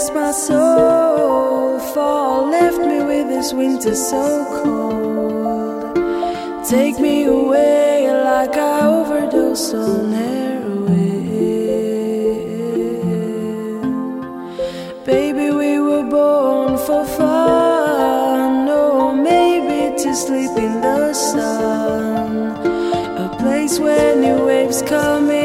Left my soul. Fall left me with this winter so cold. Take me away like I overdosed on heroin. Baby, we were born for fun. Or maybe to sleep in the sun. A place where new waves come in,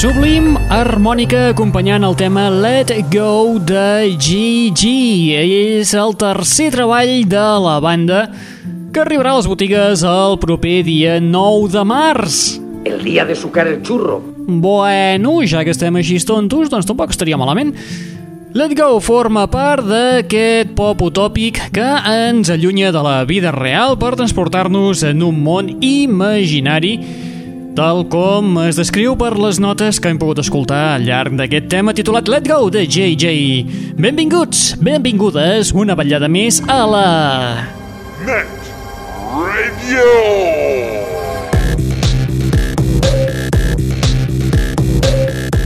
Sublim harmònica acompanyant el tema Let Go de GG. És el tercer treball de la banda que arribarà a les botigues el proper dia 9 de març. El día de sucar el churro. Bueno, ja que estem així tontos, doncs tampoc estaria malament. Let Go forma part d'aquest pop utòpic que ens allunya de la vida real per transportar-nos en un món imaginari tal com es descriu per les notes que hem pogut escoltar al llarg d'aquest tema titulat Let Go de JJ. Benvinguts, benvingudes una vetllada més a la... Net Radio.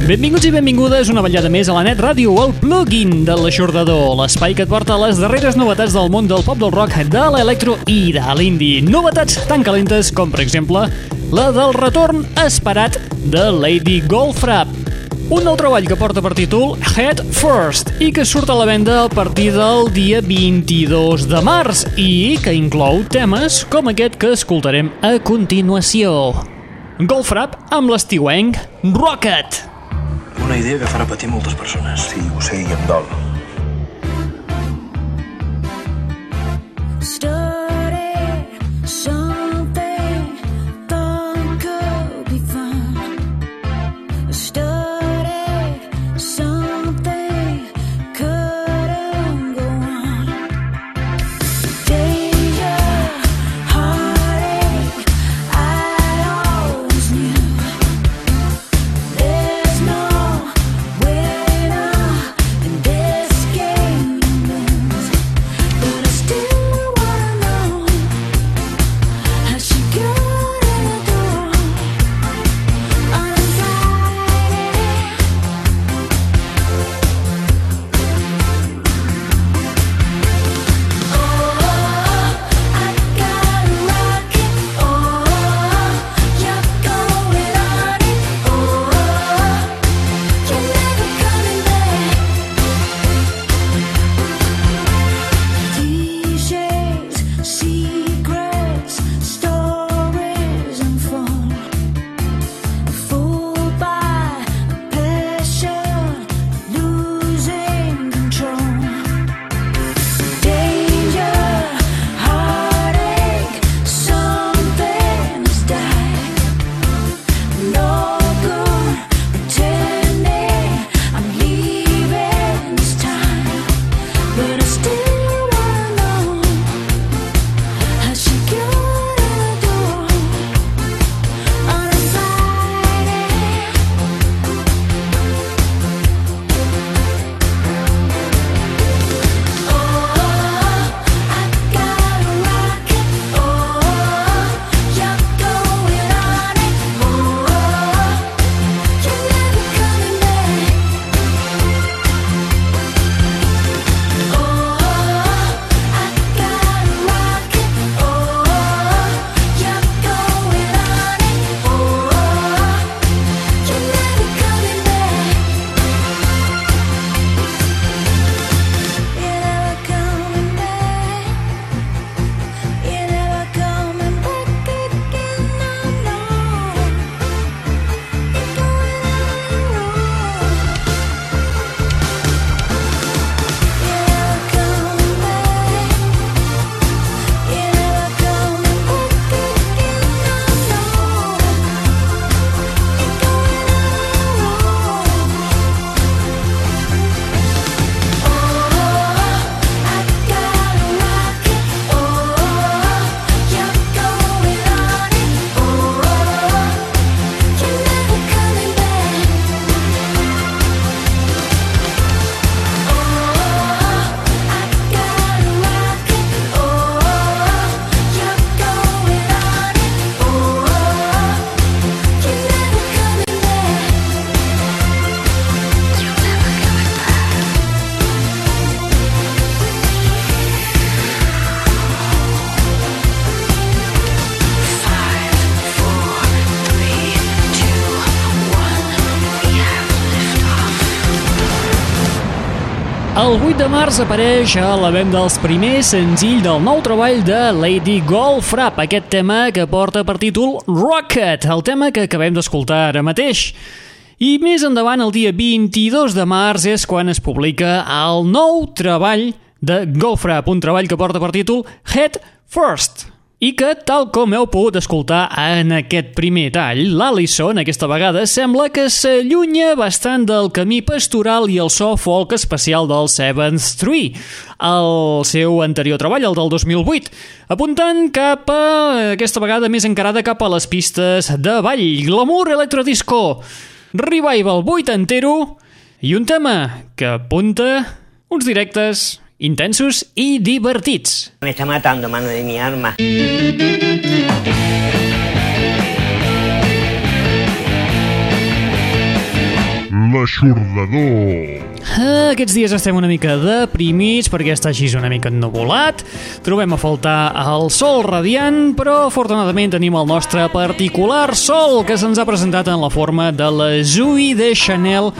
Benvinguts i benvingudes una vetllada més a la Net Ràdio, el plugin de l'aixordador, l'espai que et porta les darreres novetats del món del pop del rock, de l'electro i de l'indie. Novetats tan calentes com, per exemple, la del retorn esperat de Lady Goldfrapp. Un nou treball que porta per títol Head First i que surt a la venda a partir del dia 22 de març i que inclou temes com aquest que escoltarem a continuació. Goldfrapp amb l'estiuenc Rocket. Una idea que farà patir moltes persones. Sí, ho sé i em dol. Started El 8 de març apareix a la venda els primers senzill del nou treball de Lady Goldfrapp, aquest tema que porta per títol Rocket, el tema que acabem d'escoltar ara mateix. I més endavant, el dia 22 de març, és quan es publica el nou treball de Goldfrapp, un treball que porta per títol Head First i que, tal com heu pogut escoltar en aquest primer tall, l'Alison, aquesta vegada, sembla que s'allunya bastant del camí pastoral i el so folk especial del Seventh Tree, el seu anterior treball, el del 2008, apuntant cap a, aquesta vegada més encarada cap a les pistes de ball, glamour electrodisco, revival vuitantero i un tema que apunta uns directes intensos i divertits. Me está matando, mano de mi arma. L'aixordador. Ah, Aquests dies estem una mica deprimits perquè està així una mica ennuvolat. Trobem a faltar el sol radiant, però afortunadament tenim el nostre particular sol que se'ns ha presentat en la forma de la Zooey de Chanel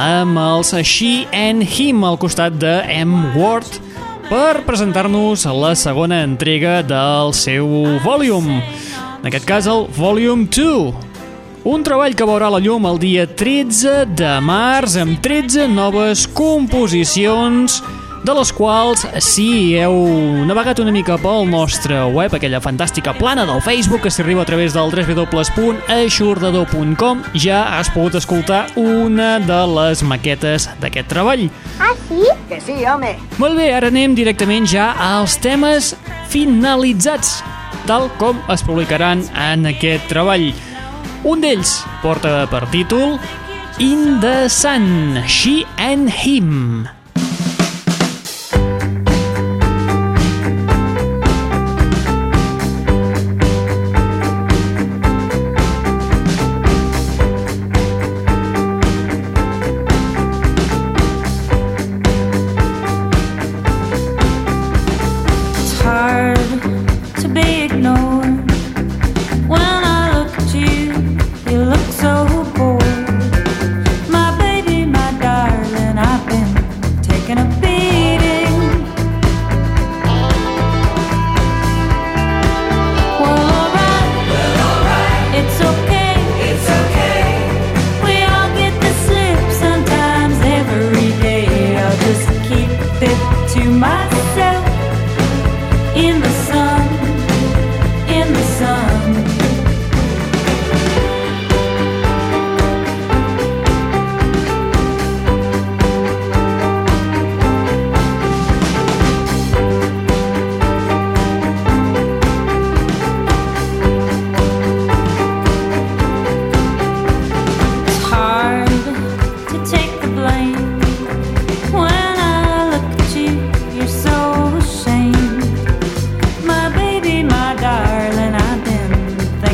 amb els She and Him al costat de M. Ward per presentar-nos la segona entrega del seu Volume. En aquest cas, el Volume 2. Un treball que veurà la llum el dia 13 de març amb 13 noves composicions de les quals, si heu navegat una mica pel nostre web, aquella fantàstica plana del Facebook que s'arriba a través del www.aixordador.com, ja has pogut escoltar una de les maquetes d'aquest treball. Que sí, home. Molt bé, ara anem directament ja als temes finalitzats, tal com es publicaran en aquest treball. Un d'ells porta per títol In the Sun, She and Him.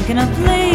Can I play?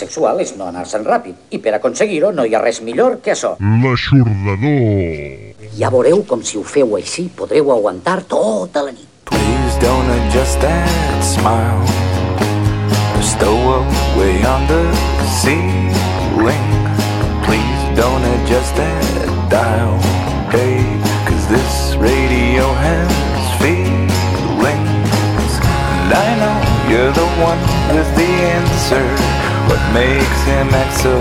Sexual és no anar-se'n ràpid, i per aconseguir-ho no hi ha res millor que això. L'aixordador. Ja veureu com si ho feu així podreu aguantar tota la nit. Please don't adjust that smile. ceiling. Please don't adjust that dial, hey, cause this radio has feelings. And I know you're the one with the answer. What makes him act so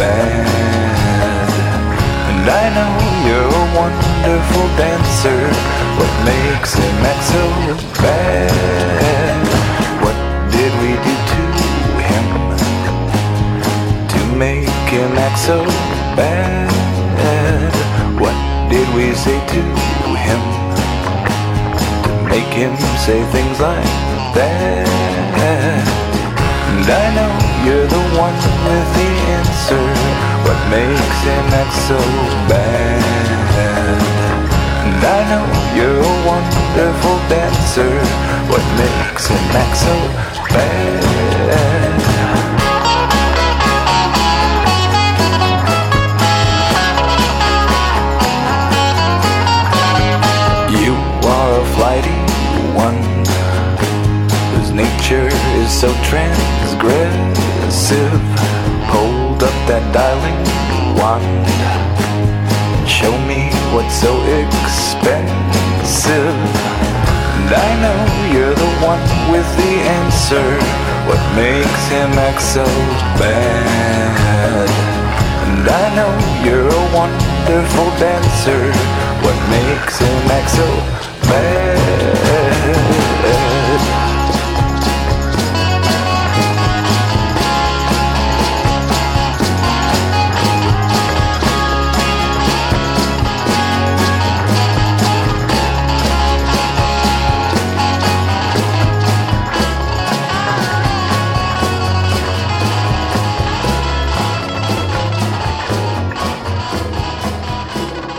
bad? And I know you're a wonderful dancer. What makes him act so bad? What did we do to him to make him act so bad? What did we say to him to make him say things like that? And I know you're the one with the answer. What makes him act so bad? And I know you're a wonderful dancer. What makes him act so bad? So transgressive. Hold up that dialing wand. Show me what's so expensive. And I know you're the one with the answer. What makes him act so bad? And I know you're a wonderful dancer. What makes him act so bad?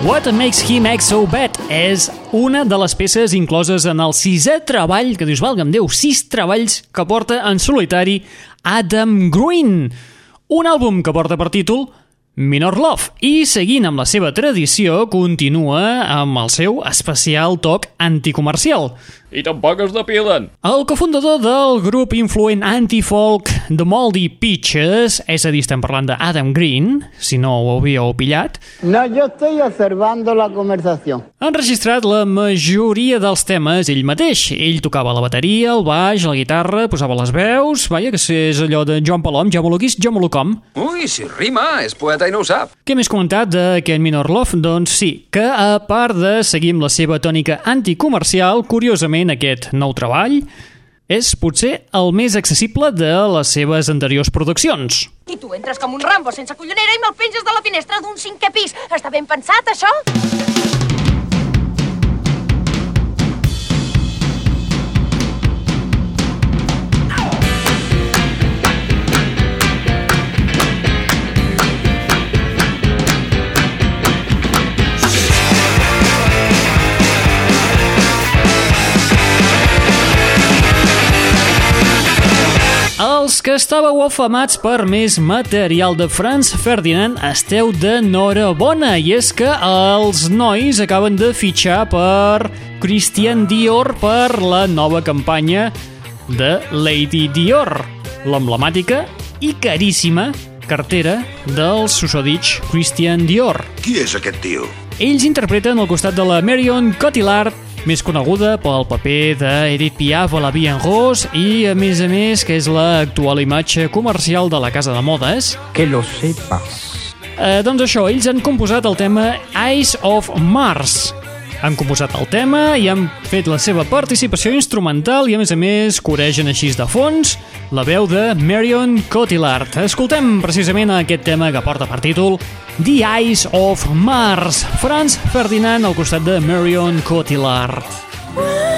What Makes Him Act So Bad és una de les peces incloses en el sisè treball, que dius, valga'm Déu, sis treballs que porta en solitari Adam Green. Un àlbum que porta per títol Minor Love. I seguint amb la seva tradició, continua amb el seu especial toc anticomercial. I tampoc es depilen. El cofundador del grup influent anti-folk The Moldy Peaches, és a dir, estem parlant d'Adam Green, si no ho havíeu pillat, No, yo estoy observando la conversación. ha enregistrat la majoria dels temes ell mateix. Ell tocava la bateria, el baix, la guitarra, posava les veus... Vaja, que és allò de Joan Palom, ja me lo quis, jo me lo com. Ui, si rima, és poeta i no ho sap. Què més comentat d'aquest Minor Love? Doncs sí, que a part de seguir amb la seva tònica anticomercial, curiosament aquest nou treball és potser el més accessible de les seves anteriors produccions. I tu entres com un rambo sense collonera i me'l penges de la finestra d'un cinquè pis. Està ben pensat, això? Els que estàveu afamats per més material de Franz Ferdinand esteu d'enhorabona i és que els nois acaben de fitxar per Christian Dior per la nova campanya de Lady Dior, l'emblemàtica i caríssima cartera del susodich Christian Dior. Qui és aquest tio? Ells interpreten al costat de la Marion Cotillard, més coneguda pel paper d'Edith Piaf a la Vie en Rose i, a més a més, que és l'actual imatge comercial de la casa de modes. Que lo sepas. Eh, doncs això, ells han composat el tema Eyes of Mars. Han composat el tema i han fet la seva participació instrumental i, a més a més, coregen així de fons la veu de Marion Cotillard. Escoltem precisament aquest tema que porta per títol The Eyes of Mars. Franz Ferdinand al costat de Marion Cotillard. Where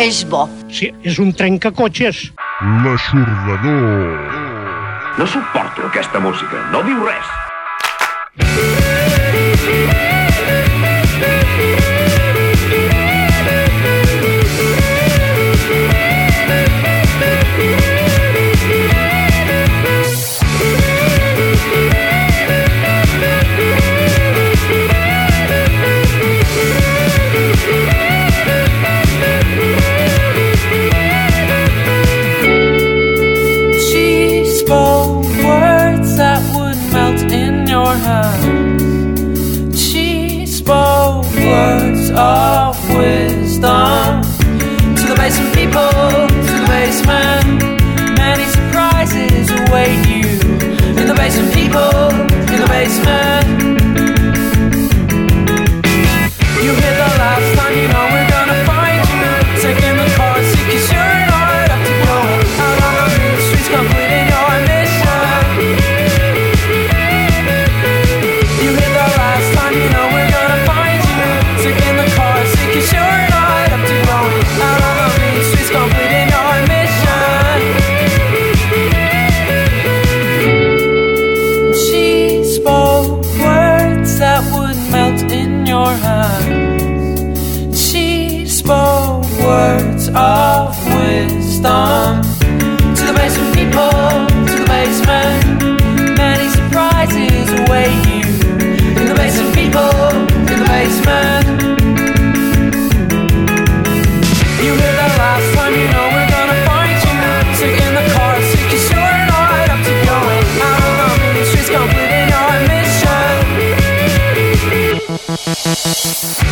és bo. Sí, és un trencacotxes. L'aixordador. No suporto aquesta música, no diu res.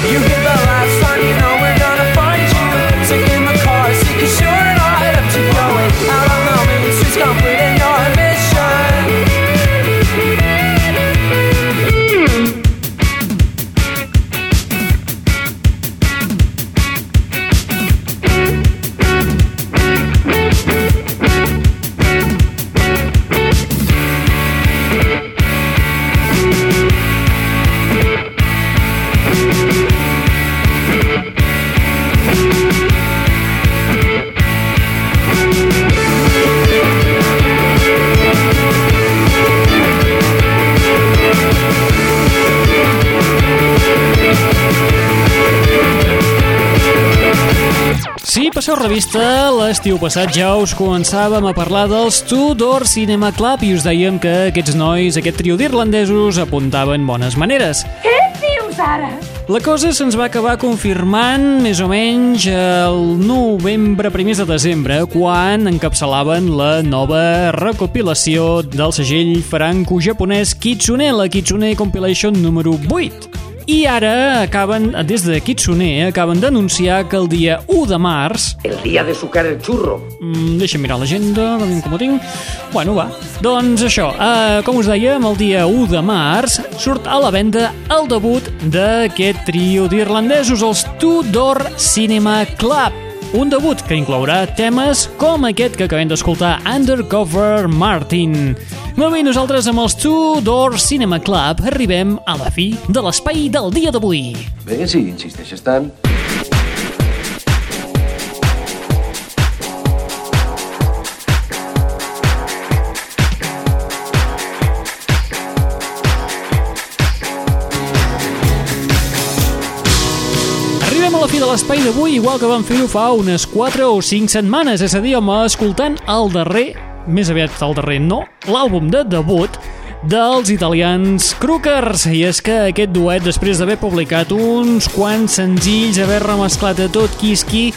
You revista, l'estiu passat ja us començàvem a parlar dels Tudor Cinema Club i us dèiem que aquests nois, aquest trio d'irlandesos, apuntaven bones maneres. Què dius ara? La cosa se'ns va acabar confirmant més o menys el novembre, primers de desembre, quan encapçalaven la nova recopilació del segell franco-japonès Kitsune, la Kitsune Compilation número 8. I ara acaben, des de Kitsune, acaben d'anunciar que el dia 1 de març... El dia de sucar el xurro. Mm, deixa'm mirar l'agenda, com, com ho tinc. Bueno, va. Doncs això, eh, com us dèiem, el dia 1 de març surt a la venda el debut d'aquest trio d'irlandesos, els Tudor Cinema Club. Un debut que inclourà temes com aquest que acabem d'escoltar, Undercover Martin. Molt bé, nosaltres amb els Tudor Cinema Club arribem a la fi de l'espai del dia d'avui. Bé, si insisteixes tant. Fi de l'espai d'avui, igual que vam fer-ho fa unes 4 o 5 setmanes, és a dir, home, escoltant el darrer, més aviat el darrer no, l'àlbum de debut dels italians Crookers. I és que aquest duet, després d'haver publicat uns quants senzills, haver remesclat a tot qui és qui,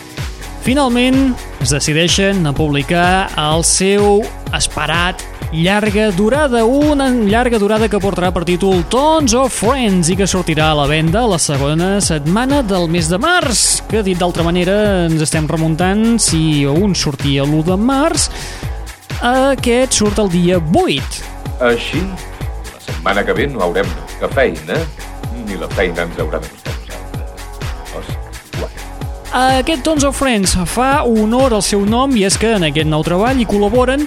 finalment es decideixen a publicar el seu esperat llarga durada, una llarga durada que portarà per títol Tons of Friends i que sortirà a la venda la segona setmana del mes de març, que dit d'altra manera ens estem remuntant si un sortia l'1 de març, aquest surt el dia 8. Així, la setmana que ve no haurem que feina, ni la feina ens haurà de costar Aquest Tons of Friends fa honor al seu nom i és que en aquest nou treball hi col·laboren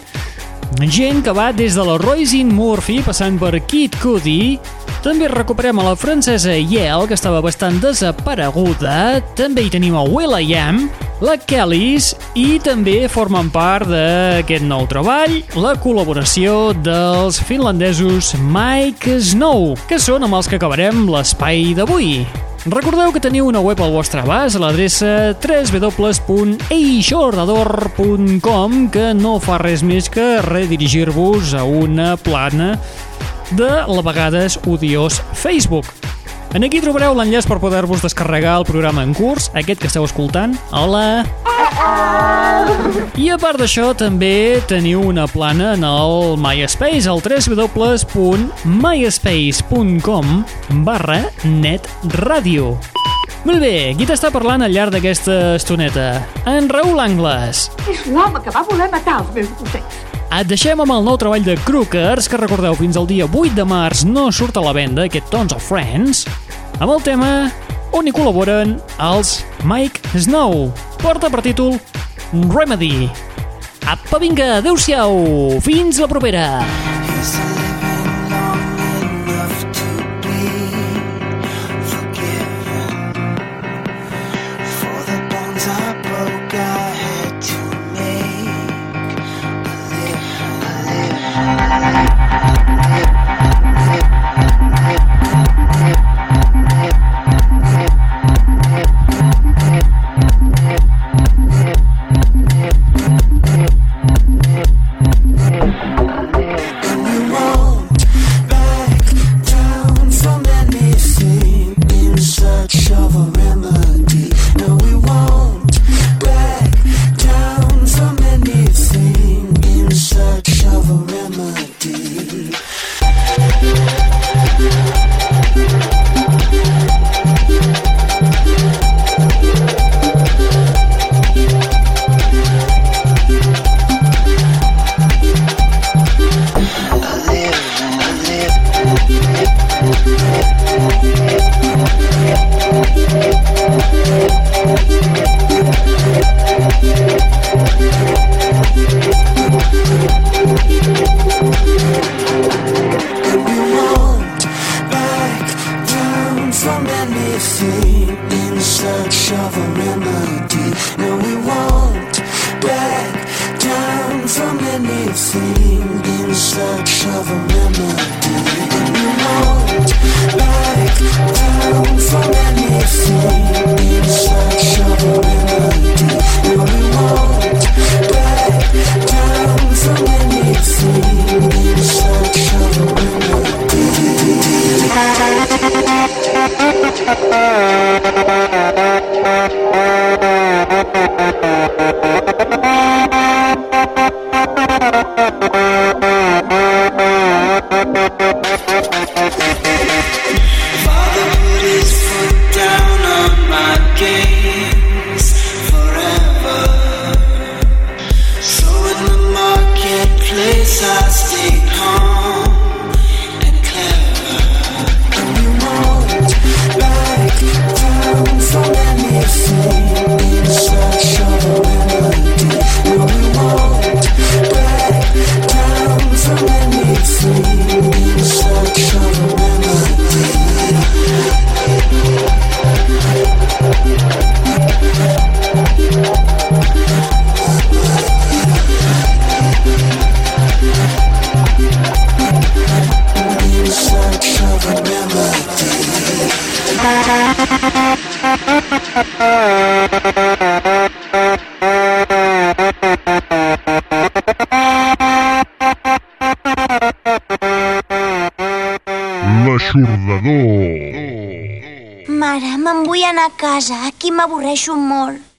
gent que va des de la Roisin Murphy passant per Kid Cudi també recuperem a la francesa Yale, que estava bastant desapareguda. També hi tenim a Will.i.am, la Kellys i també formen part d'aquest nou treball la col·laboració dels finlandesos Mike Snow, que són amb els que acabarem l'espai d'avui. Recordeu que teniu una web al vostre abast a l'adreça www.eixordador.com que no fa res més que redirigir-vos a una plana de la vegades odiós Facebook. En aquí trobareu l'enllaç per poder-vos descarregar el programa en curs, aquest que esteu escoltant, a la... I a part d'això, també teniu una plana en el MySpace, al www.myspace.com barra netradio. Molt bé, qui t'està parlant al llarg d'aquesta estoneta? En Raül Angles. És l'home que va voler matar els meus ossets. Et deixem amb el nou treball de Crookers, que recordeu fins al dia 8 de març no surt a la venda, aquest Tons of Friends, amb el tema on hi col·laboren els Mike Snow. Porta per títol Remedy. Apa, vinga, adeu-siau, fins la propera. You from anything in search of a remedy. No, we won't back down from anything in search of a remedy. And we won't back down from anything in search of a remedy. Thank you. M'avorreixo molt.